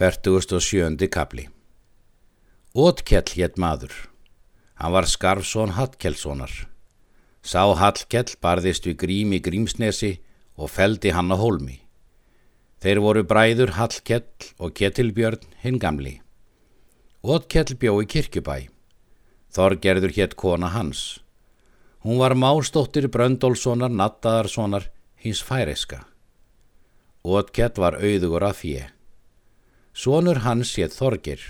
47. kapli Ótkell hétt maður. Hann var Skarfsson Hallkellssonar. Sá Hallkell barðist við grím í Grímsnesi og feldi hann á hólmi. Þeir voru bræður Hallkell og Ketilbjörn hinn gamli. Ótkell bjó í kirkjubæ. Þorgerður hétt kona hans. Hún var mástóttir Bröndólfssonar, Nattaðarssonar, hins færiska. Ótkell var auðugur af fjö. Sónur hans hétt Þorgir.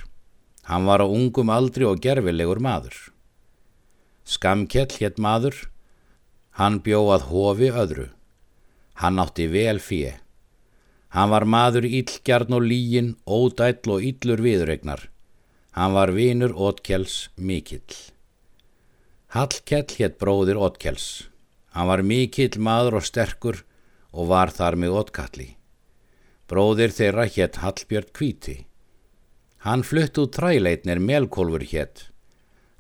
Hann var á ungum aldri og gerfilegur maður. Skamkjell hétt maður. Hann bjóð hofi öðru. Hann átti vel fíi. Hann var maður íllgjarn og lígin, ódæll og íllur viðregnar. Hann var vinur Ótkjells mikill. Hallkell hétt bróðir Ótkjells. Hann var mikill maður og sterkur og var þar með Ótkalli. Bróðir þeirra hétt Hallbjörn Kvíti. Hann flutt út træleitnir melkólfur hétt.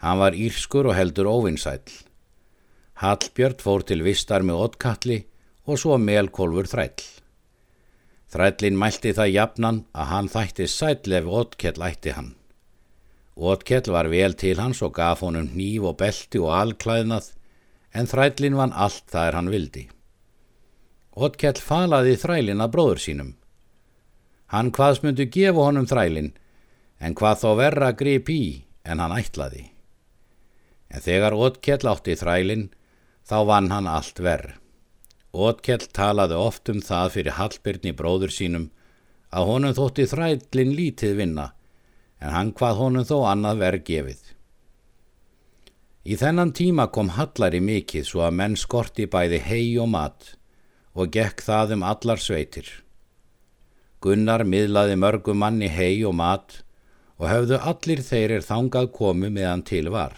Hann var írskur og heldur óvinsæl. Hallbjörn fór til vistar með Ótkalli og svo melkólfur þræll. Þrællin mælti það jafnan að hann þætti sæll ef Ótkell ætti hann. Ótkell var vel til hans og gaf honum hníf og belti og alklæðnað en þrællin vann allt það er hann vildi. Ótkell falaði þrælin að bróður sínum. Hann hvaðs myndu gefa honum þrælin, en hvað þó verra grip í en hann ætlaði. En þegar Ótkell átti þrælin, þá vann hann allt verð. Ótkell talaði oft um það fyrir Hallbyrni bróður sínum að honum þótti þrælin lítið vinna, en hann hvað honum þó annað verð gefið. Í þennan tíma kom Hallari mikið svo að menn skorti bæði hei og mat og gekk það um allar sveitir. Gunnar miðlaði mörgu manni hei og mat og höfðu allir þeir er þangað komu meðan til var.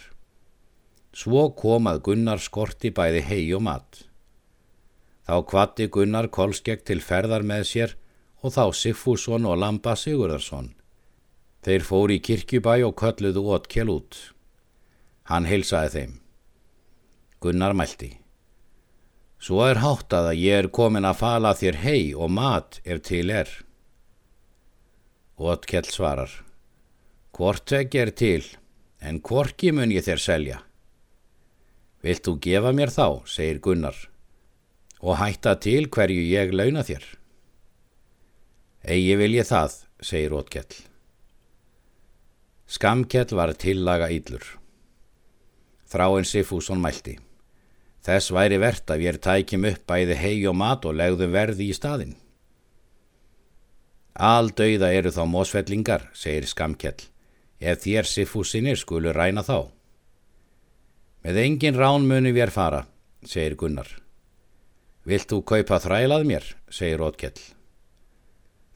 Svo kom að Gunnar skorti bæði hei og mat. Þá kvatti Gunnar Kolskegg til ferðar með sér og þá Siffússon og Lamba Sigurðarsson. Þeir fóri í kirkjubæ og kölluðu ótkjel út. Hann heilsaði þeim. Gunnar mælti. Svo er háttað að ég er komin að fala þér hei og mat ef til er. Ótkell svarar. Hvort ekki er til, en hvorki mun ég þér selja. Vilt þú gefa mér þá, segir Gunnar, og hætta til hverju ég launa þér. Egi vil ég það, segir Ótkell. Skamkell var tillaga íllur. Þráinn Sifússon mælti. Þess væri verðt að ég tækjum upp bæði hei og mat og legðum verði í staðin. Aldauða eru þá mósfellingar, segir Skamkjell, ef þér Sifúsinir skulu ræna þá. Með engin rán muni við er fara, segir Gunnar. Vilt þú kaupa þrælað mér, segir Ótkell.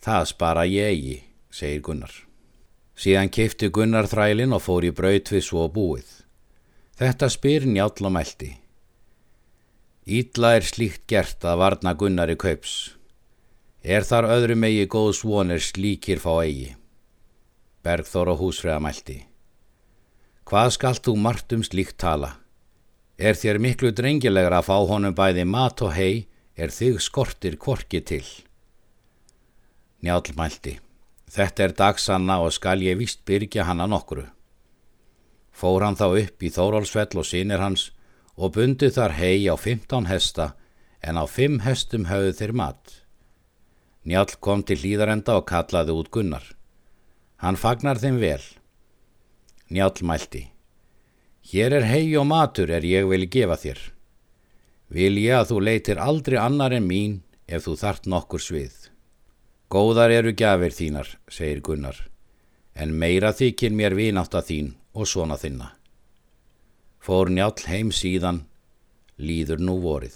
Það spara ég eigi, segir Gunnar. Síðan kifti Gunnar þrælin og fór í braut við svo búið. Þetta spyr njátl og mælti. Ítla er slíkt gert að varna Gunnar í kaups. Er þar öðru megi góð svonir slíkir fá eigi? Bergþór og húsfriða mælti. Hvað skalt þú margt um slíkt tala? Er þér miklu drengilegra að fá honum bæði mat og hei, er þig skortir korki til? Njálf mælti. Þetta er dagsanna og skal ég vist byrja hanna nokkru. Fór hann þá upp í Þórólsfell og sínir hans og bundi þar hei á 15 hesta en á 5 hestum höfðu þeir mat. Njálf kom til hlýðarenda og kallaði út Gunnar. Hann fagnar þeim vel. Njálf mælti. Hér er hei og matur er ég vil gefa þér. Vil ég að þú leitir aldrei annar en mín ef þú þart nokkur svið. Góðar eru gafir þínar, segir Gunnar, en meira þykir mér vinátt að þín og svona þinna. Fór njálf heim síðan, líður nú vorið.